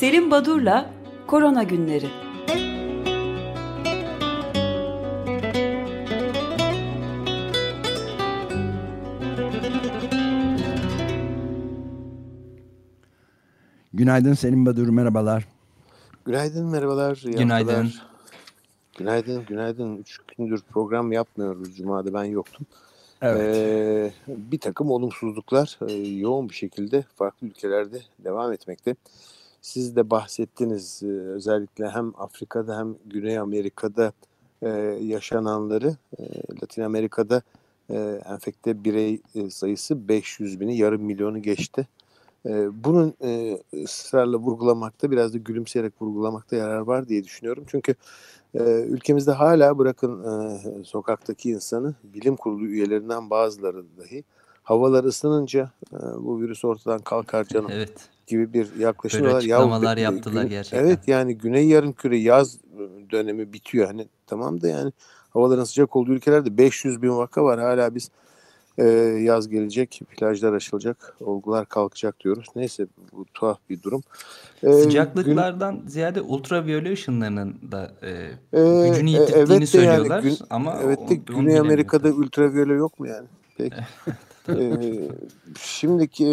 Selim Badur'la Korona Günleri. Günaydın Selim Badur, merhabalar. Günaydın, merhabalar. Günaydın. Günaydın, günaydın. Üç gündür program yapmıyoruz. Cuma'da ben yoktum. Evet. Ee, bir takım olumsuzluklar e, yoğun bir şekilde farklı ülkelerde devam etmekte. Siz de bahsettiniz e, özellikle hem Afrika'da hem Güney Amerika'da e, yaşananları. E, Latin Amerika'da enfekte birey sayısı 500 bini yarım milyonu geçti. Bunun e, ısrarla vurgulamakta biraz da gülümseyerek vurgulamakta yarar var diye düşünüyorum. Çünkü ülkemizde hala bırakın sokaktaki insanı bilim kurulu üyelerinden bazıları dahi havalar ısınınca bu virüs ortadan kalkar canım Evet. Gibi bir yaklaşım Böyle var. Açıklamalar be- yaptılar gün- gerçekten. Evet yani Güney Yarımküre yaz dönemi bitiyor. Hani tamam da yani havaların sıcak olduğu ülkelerde 500 bin vaka var. Hala biz e, yaz gelecek, plajlar açılacak, olgular kalkacak diyoruz. Neyse bu tuhaf bir durum. E, gün- Sıcaklıklardan ziyade ultraviyole ışınlarının da e, e, gücünü e, yitirdiğini evet de yani söylüyorlar gün- ama evet de Güney Amerika'da ultraviyole yok mu yani? Peki. Ee, şimdiki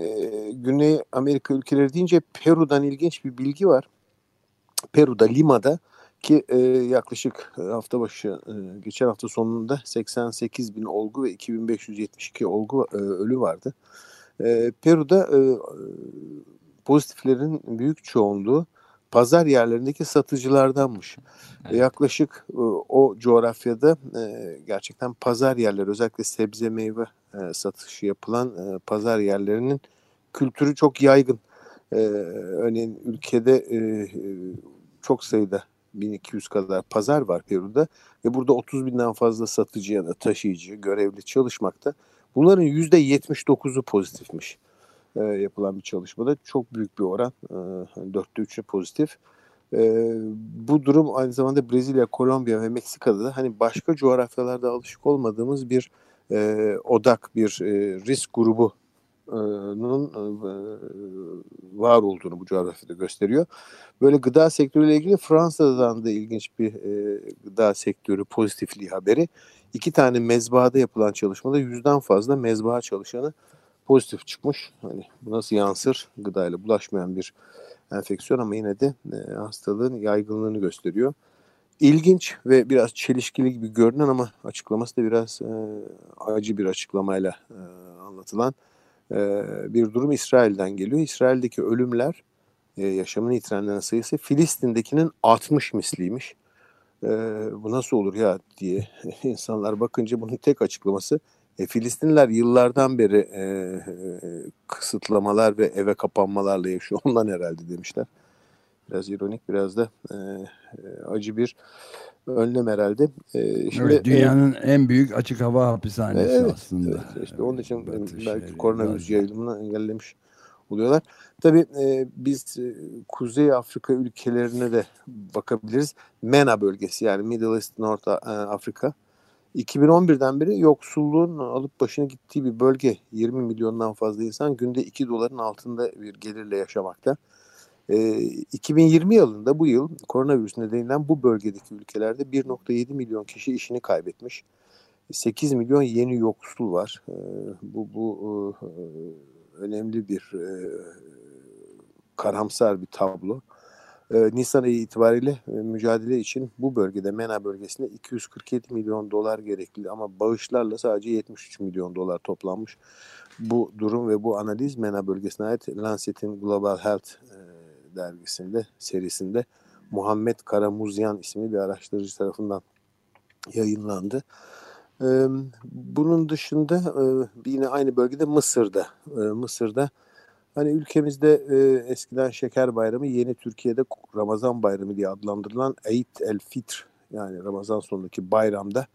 e, Güney Amerika ülkeleri deyince Peru'dan ilginç bir bilgi var. Peru'da Lima'da ki e, yaklaşık hafta başı e, geçen hafta sonunda 88 bin olgu ve 2572 olgu e, ölü vardı. E, Peru'da e, pozitiflerin büyük çoğunluğu pazar yerlerindeki satıcılardanmış. Evet. Yaklaşık e, o coğrafyada e, gerçekten pazar yerleri özellikle sebze meyve e, satışı yapılan pazar yerlerinin kültürü çok yaygın. Örneğin ülkede çok sayıda 1200 kadar pazar var Peru'da ve burada 30 binden fazla satıcı ya da taşıyıcı, görevli çalışmakta. Bunların %79'u pozitifmiş e, yapılan bir çalışmada. Çok büyük bir oran. E, hani dörtte üçü pozitif. E, bu durum aynı zamanda Brezilya, Kolombiya ve Meksika'da da hani başka coğrafyalarda alışık olmadığımız bir e, odak, bir e, risk grubu e, e, var olduğunu bu coğrafyada gösteriyor. Böyle gıda sektörüyle ilgili Fransa'dan da ilginç bir e, gıda sektörü pozitifliği haberi. İki tane mezbahada yapılan çalışmada yüzden fazla mezbaha çalışanı pozitif çıkmış. Hani bu nasıl yansır? Gıdayla bulaşmayan bir enfeksiyon ama yine de e, hastalığın yaygınlığını gösteriyor. İlginç ve biraz çelişkili gibi görünen ama açıklaması da biraz e, acı bir açıklamayla e, anlatılan e, bir durum İsrail'den geliyor. İsrail'deki ölümler, e, yaşamını yitirenlerin sayısı Filistin'dekinin 60 misliymiş. E, bu nasıl olur ya diye insanlar bakınca bunun tek açıklaması e, Filistinliler yıllardan beri e, e, kısıtlamalar ve eve kapanmalarla yaşıyor. Ondan herhalde demişler. Biraz ironik, biraz da e, e, acı bir önlem herhalde. E, şimdi, evet, dünyanın en büyük açık hava hapishanesi Evet, aslında. Evet, işte onun için Batı belki şehri, koronavirüs yayılımını engellemiş oluyorlar. Tabii e, biz e, Kuzey Afrika ülkelerine de bakabiliriz. MENA bölgesi yani Middle East, North e, Afrika. 2011'den beri yoksulluğun alıp başına gittiği bir bölge. 20 milyondan fazla insan günde 2 doların altında bir gelirle yaşamakta. E, 2020 yılında bu yıl koronavirüs nedeniyle bu bölgedeki ülkelerde 1.7 milyon kişi işini kaybetmiş. 8 milyon yeni yoksul var. E, bu bu e, önemli bir e, karamsar bir tablo. E, Nisan ayı itibariyle e, mücadele için bu bölgede MENA bölgesinde 247 milyon dolar gerekli ama bağışlarla sadece 73 milyon dolar toplanmış. Bu durum ve bu analiz MENA bölgesine ait Lancet'in Global Health e, dergisinde serisinde Muhammed Karamuzyan isimli bir araştırıcı tarafından yayınlandı. Ee, bunun dışında e, yine aynı bölgede Mısır'da Mısır'da hani ülkemizde e, eskiden Şeker Bayramı yeni Türkiye'de Ramazan Bayramı diye adlandırılan Eid el Fitr yani Ramazan sonundaki bayramda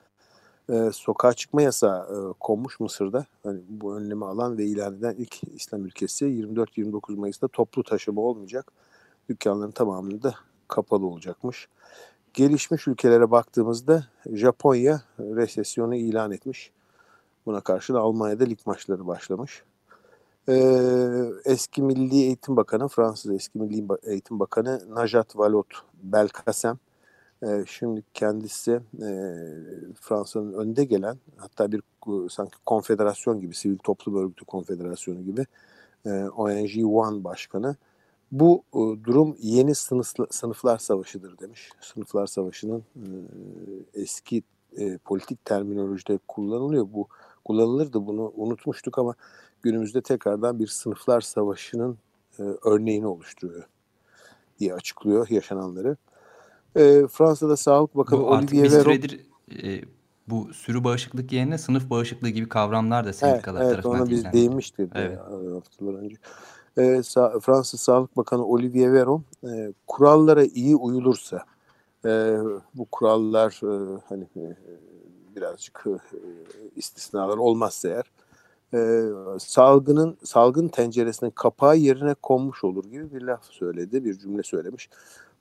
e, sokağa çıkma yasağı e, konmuş Mısır'da. Hani bu önlemi alan ve ilan eden ilk İslam ülkesi 24-29 Mayıs'ta toplu taşıma olmayacak. Dükkanların tamamını da kapalı olacakmış. Gelişmiş ülkelere baktığımızda Japonya resesyonu ilan etmiş. Buna karşın Almanya'da lig maçları başlamış. Ee, eski Milli Eğitim Bakanı, Fransız eski Milli Eğitim Bakanı Najat Vallaud Belkacem e, şimdi kendisi e, Fransa'nın önde gelen hatta bir sanki konfederasyon gibi sivil toplum örgütü konfederasyonu gibi e, ONG One başkanı bu e, durum yeni sınıfla, sınıflar savaşıdır demiş. Sınıflar savaşının e, eski e, politik terminolojide kullanılıyor. Bu kullanılırdı bunu unutmuştuk ama günümüzde tekrardan bir sınıflar savaşının e, örneğini oluşturuyor diye açıklıyor yaşananları. E, Fransa'da Sağlık Bakanı Bu Olivier Véran... süredir e, bu sürü bağışıklık yerine sınıf bağışıklığı gibi kavramlar da sendikalar evet, tarafından Evet, ona biz değinmiştik Evet. e, haftalar önce. E, Sa- Fransız Sağlık Bakanı Olivier Véran e, kurallara iyi uyulursa e, bu kurallar e, hani e, birazcık e, istisnalar olmazsa eğer e, salgının salgın tenceresinin kapağı yerine konmuş olur gibi bir laf söyledi, bir cümle söylemiş.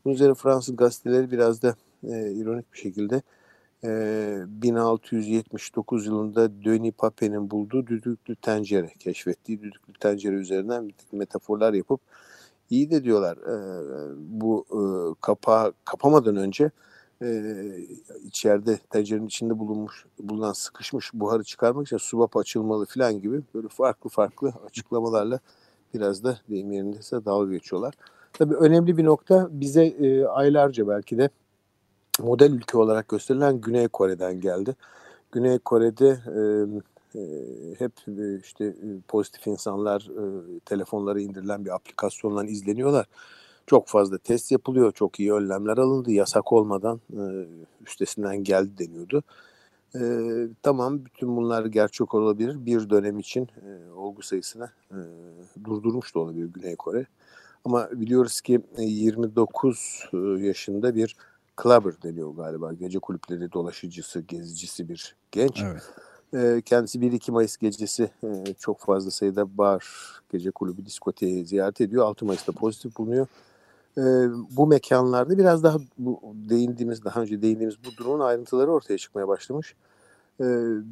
Bunun üzerine Fransız gazeteleri biraz da e, ironik bir şekilde e, 1679 yılında Denis Papin'in bulduğu düdüklü tencere, keşfettiği düdüklü tencere üzerinden bir metaforlar yapıp iyi de diyorlar e, bu e, kapağı kapamadan önce e, içeride tencerenin içinde bulunmuş bulunan sıkışmış buharı çıkarmak için subap açılmalı falan gibi böyle farklı farklı açıklamalarla biraz da deyim yerindeyse dalga geçiyorlar. Tabii önemli bir nokta bize e, aylarca belki de model ülke olarak gösterilen Güney Kore'den geldi. Güney Kore'de e, hep işte e, pozitif insanlar e, telefonlara indirilen bir aplikasyonla izleniyorlar. Çok fazla test yapılıyor, çok iyi önlemler alındı. Yasak olmadan e, üstesinden geldi deniyordu. E, tamam bütün bunlar gerçek olabilir. Bir dönem için e, olgu sayısını e, durdurmuş da olabilir Güney Kore. Ama biliyoruz ki e, 29 e, yaşında bir clubber deniyor galiba. Gece kulüpleri dolaşıcısı, gezicisi bir genç. Evet. E, kendisi 1-2 Mayıs gecesi e, çok fazla sayıda bar, gece kulübü, diskoteyi ziyaret ediyor. 6 Mayıs'ta pozitif bulunuyor. E, bu mekanlarda biraz daha bu değindiğimiz, daha önce değindiğimiz bu durumun ayrıntıları ortaya çıkmaya başlamış. E,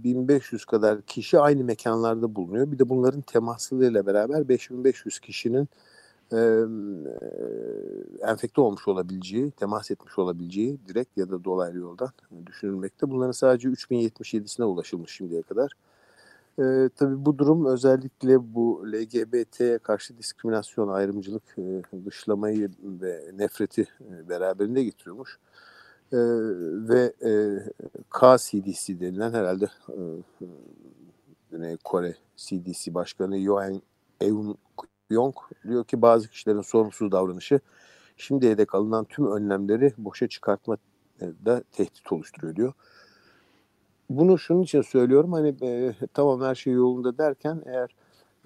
1500 kadar kişi aynı mekanlarda bulunuyor. Bir de bunların temaslılığıyla beraber 5500 kişinin e, enfekte olmuş olabileceği, temas etmiş olabileceği direkt ya da dolaylı yoldan düşünülmekte. Bunların sadece 3077'sine ulaşılmış şimdiye kadar. E, tabii bu durum özellikle bu LGBT karşı diskriminasyon, ayrımcılık, e, dışlamayı ve nefreti e, beraberinde getiriyormuş. E, ve e, KCDC denilen herhalde e, Kore CDC Başkanı Yohan Eun Yong diyor ki bazı kişilerin sorumsuz davranışı şimdiye dek alınan tüm önlemleri boşa çıkartma da tehdit oluşturuyor diyor. Bunu şunun için söylüyorum hani e, tamam her şey yolunda derken eğer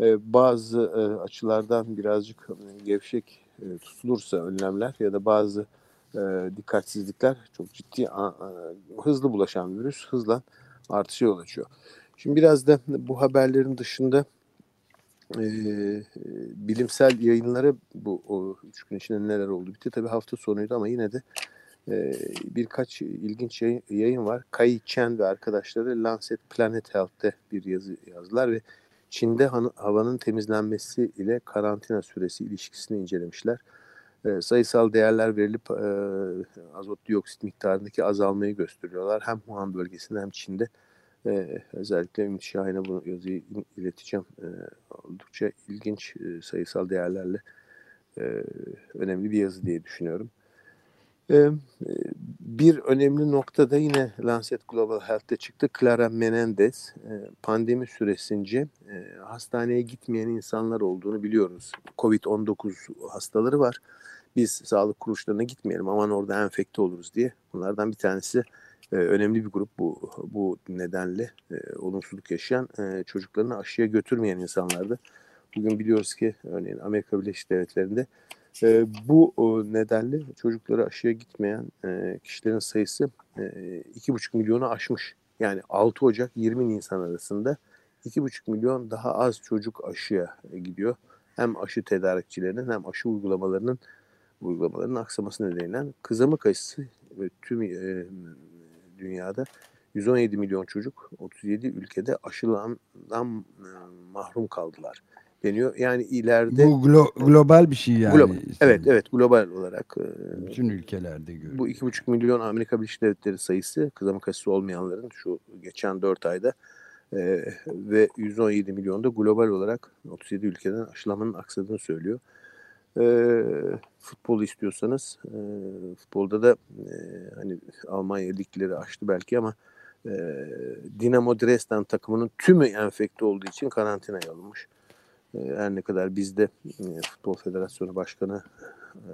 e, bazı e, açılardan birazcık e, gevşek e, tutulursa önlemler ya da bazı e, dikkatsizlikler çok ciddi a, a, hızlı bulaşan virüs hızla artışa yol açıyor. Şimdi biraz da bu haberlerin dışında e, bilimsel yayınlara bu o üç gün içinde neler oldu bitti. Tabii hafta sonuydu ama yine de birkaç ilginç yayın, var. Kai Chen ve arkadaşları Lancet Planet Health'te bir yazı yazdılar ve Çin'de havanın temizlenmesi ile karantina süresi ilişkisini incelemişler. Sayısal değerler verilip azot dioksit miktarındaki azalmayı gösteriyorlar. Hem Wuhan bölgesinde hem Çin'de. Özellikle Ümit Şahin'e bu yazıyı ileteceğim. Oldukça ilginç sayısal değerlerle önemli bir yazı diye düşünüyorum. Bir önemli nokta da yine Lancet Global Health'te çıktı. Clara Menendez pandemi süresince hastaneye gitmeyen insanlar olduğunu biliyoruz. Covid-19 hastaları var. Biz sağlık kuruluşlarına gitmeyelim aman orada enfekte oluruz diye. Bunlardan bir tanesi önemli bir grup bu bu nedenle olumsuzluk yaşayan çocuklarını aşıya götürmeyen insanlardı. Bugün biliyoruz ki örneğin Amerika Birleşik Devletleri'nde e, bu nedenle çocukları aşıya gitmeyen e, kişilerin sayısı e, 2,5 milyonu aşmış. Yani 6 Ocak 20 Nisan arasında 2,5 milyon daha az çocuk aşıya gidiyor. Hem aşı tedarikçilerinin hem aşı uygulamalarının uygulamalarının aksaması nedeniyle kızamık aşısı ve tüm e, dünyada 117 milyon çocuk 37 ülkede aşılandan mahrum kaldılar. Deniyor. Yani ileride Bu glo- global bir şey yani. global, evet evet global olarak e, Bütün ülkelerde görüyoruz. bu 2,5 milyon Amerika Birleşik Devletleri sayısı kızamık aşısı olmayanların şu geçen 4 ayda e, ve 117 milyon da global olarak 37 ülkeden aşılamanın aksadığını söylüyor. E, futbol istiyorsanız e, futbolda da e, hani Almanya ligleri açtı belki ama e, Dinamo Dresden takımının tümü enfekte olduğu için karantinaya alınmış. E, her ne kadar bizde e, Futbol Federasyonu Başkanı e,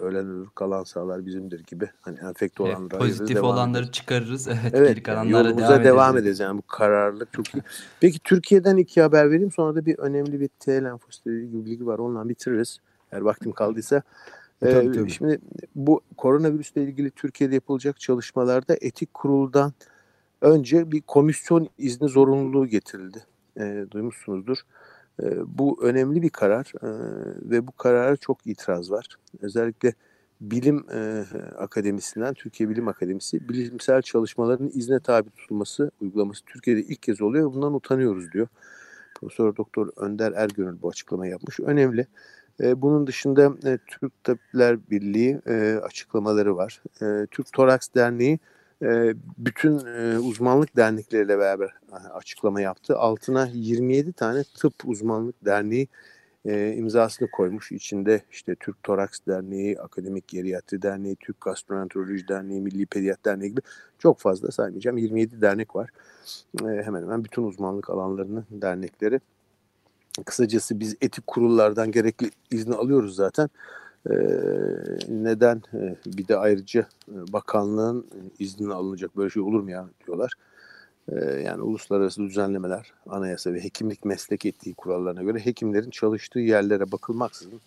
ölen ölür kalan sağlar bizimdir gibi hani enfekte Evet, olanları pozitif ayırır, devam olanları ederiz. çıkarırız. Evet, Evet, geri kalanlara devam, devam, ederiz. Yani bu kararlılık çok iyi. Peki Türkiye'den iki haber vereyim. Sonra da bir önemli bir T lenfositle ilgili bilgi var. Onunla bitiririz. Eğer vaktim kaldıysa. Tabii, Ee, tabii. Şimdi bu koronavirüsle ilgili Türkiye'de yapılacak çalışmalarda etik kuruldan önce bir komisyon izni zorunluluğu getirildi. Ee, duymuşsunuzdur. Ee, bu önemli bir karar ee, ve bu karara çok itiraz var. Özellikle Bilim e, Akademisi'nden, Türkiye Bilim Akademisi, bilimsel çalışmaların izne tabi tutulması uygulaması Türkiye'de ilk kez oluyor bundan utanıyoruz diyor. Profesör Doktor Önder Ergönül bu açıklamayı yapmış. Önemli. Bunun dışında e, Türk Tabipler Birliği e, açıklamaları var. Türk Toraks Derneği bütün e, uzmanlık dernekleriyle beraber e, açıklama yaptı. Altına 27 tane tıp uzmanlık derneği e, imzasını koymuş. İçinde işte Türk Toraks Derneği, Akademik Geriyatri Derneği, Türk Gastroenteroloji Derneği, Milli Pediyat Derneği gibi çok fazla saymayacağım. 27 dernek var. Hemen hemen bütün uzmanlık alanlarının dernekleri. Kısacası biz etik kurullardan gerekli izni alıyoruz zaten. E, neden e, bir de ayrıca e, bakanlığın iznini alınacak böyle şey olur mu ya diyorlar. E, yani uluslararası düzenlemeler, anayasa ve hekimlik meslek etiği kurallarına göre hekimlerin çalıştığı yerlere bakılmaksızın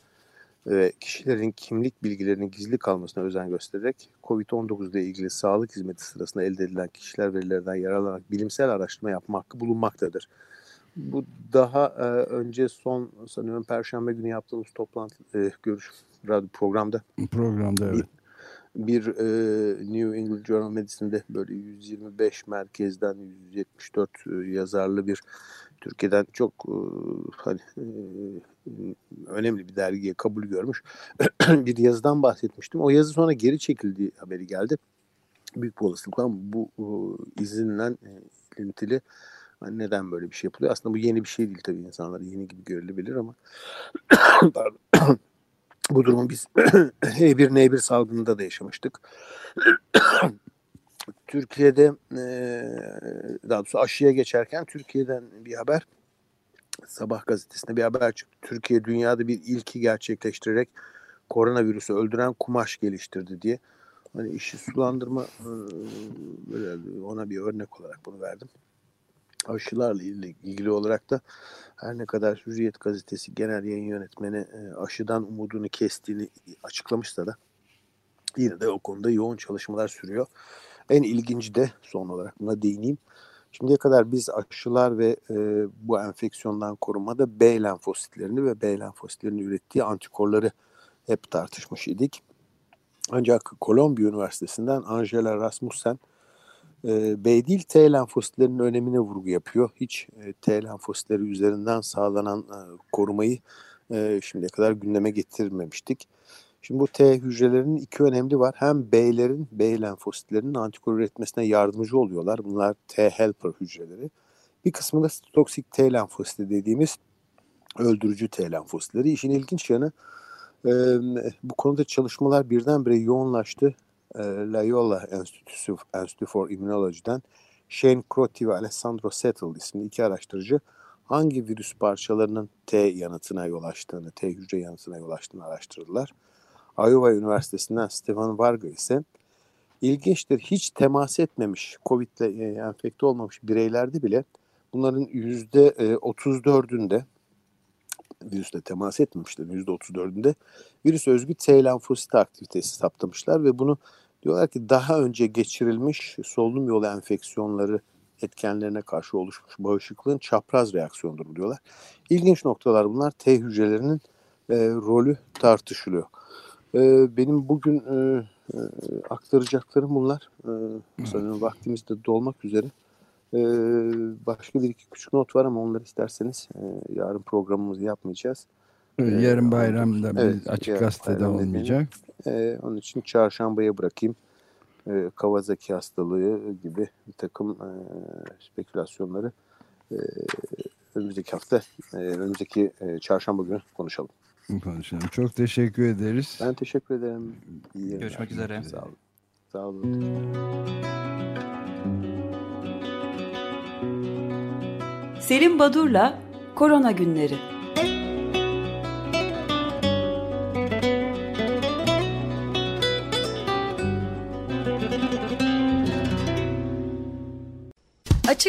ve kişilerin kimlik bilgilerinin gizli kalmasına özen göstererek COVID-19 ile ilgili sağlık hizmeti sırasında elde edilen kişiler verilerinden yararlanarak bilimsel araştırma yapma hakkı bulunmaktadır. Bu daha e, önce son sanıyorum Perşembe günü yaptığımız toplantı e, görüş radyo programda Programda evet. bir e, New England Journal Medicine'de böyle 125 merkezden 174 e, yazarlı bir Türkiye'den çok e, hani e, önemli bir dergiye kabul görmüş bir yazıdan bahsetmiştim. O yazı sonra geri çekildiği haberi geldi. Büyük bir olasılıkla bu e, izinle e, ilintili hani neden böyle bir şey yapılıyor? Aslında bu yeni bir şey değil tabii insanlara yeni gibi görülebilir ama. bu durumu biz H1N1 salgınında da yaşamıştık. Türkiye'de daha doğrusu aşıya geçerken Türkiye'den bir haber Sabah gazetesinde bir haber çıktı. Türkiye dünyada bir ilki gerçekleştirerek koronavirüsü öldüren kumaş geliştirdi diye. Hani işi sulandırma ona bir örnek olarak bunu verdim. Aşılarla ilgili olarak da her ne kadar Hürriyet gazetesi genel yayın yönetmeni aşıdan umudunu kestiğini açıklamışsa da yine de o konuda yoğun çalışmalar sürüyor. En ilginci de son olarak buna değineyim. Şimdiye kadar biz aşılar ve e, bu enfeksiyondan korunmada B lenfositlerini ve B lenfositlerini ürettiği antikorları hep tartışmış idik. Ancak Kolombiya Üniversitesi'nden Angela Rasmussen e, B değil T lenfositlerinin önemine vurgu yapıyor. Hiç e, T lenfositleri üzerinden sağlanan e, korumayı e, şimdiye kadar gündeme getirmemiştik. Şimdi bu T hücrelerinin iki önemli var. Hem B'lerin, B lenfositlerinin antikor üretmesine yardımcı oluyorlar. Bunlar T helper hücreleri. Bir kısmı da toksik T lenfositi dediğimiz öldürücü T lenfositleri. İşin ilginç yanı bu konuda çalışmalar birdenbire yoğunlaştı. E, Loyola Enstitüsü, Institute for Immunology'den Shane Crotty ve Alessandro Settle isimli iki araştırıcı hangi virüs parçalarının T yanıtına yol açtığını, T hücre yanıtına yol açtığını araştırdılar. Iowa Üniversitesi'nden Stefan Varga ise ilginçtir hiç temas etmemiş, Covid ile enfekte olmamış bireylerde bile bunların %34'ünde virüsle temas etmemişlerin %34'ünde virüs özgü T lenfosit aktivitesi saptamışlar ve bunu diyorlar ki daha önce geçirilmiş solunum yolu enfeksiyonları etkenlerine karşı oluşmuş bağışıklığın çapraz reaksiyonudur diyorlar. İlginç noktalar bunlar. T hücrelerinin e, rolü tartışılıyor. E, benim bugün e, e, aktaracaklarım bunlar. E, sanırım vaktimiz de dolmak üzere. E, başka bir iki küçük not var ama onları isterseniz e, yarın programımızı yapmayacağız. Yarın bayramda evet, bir açık gazetede olmayacak. E, onun için çarşambaya bırakayım. E, Kawasaki hastalığı gibi bir takım e, spekülasyonları e, önümüzdeki hafta, e, önümüzdeki e, çarşamba günü konuşalım. Konuşalım. Çok teşekkür ederiz. Ben teşekkür ederim. İyi Görüşmek üzere. Sağ olun. Sağ olun. Selim Badur'la Korona Günleri.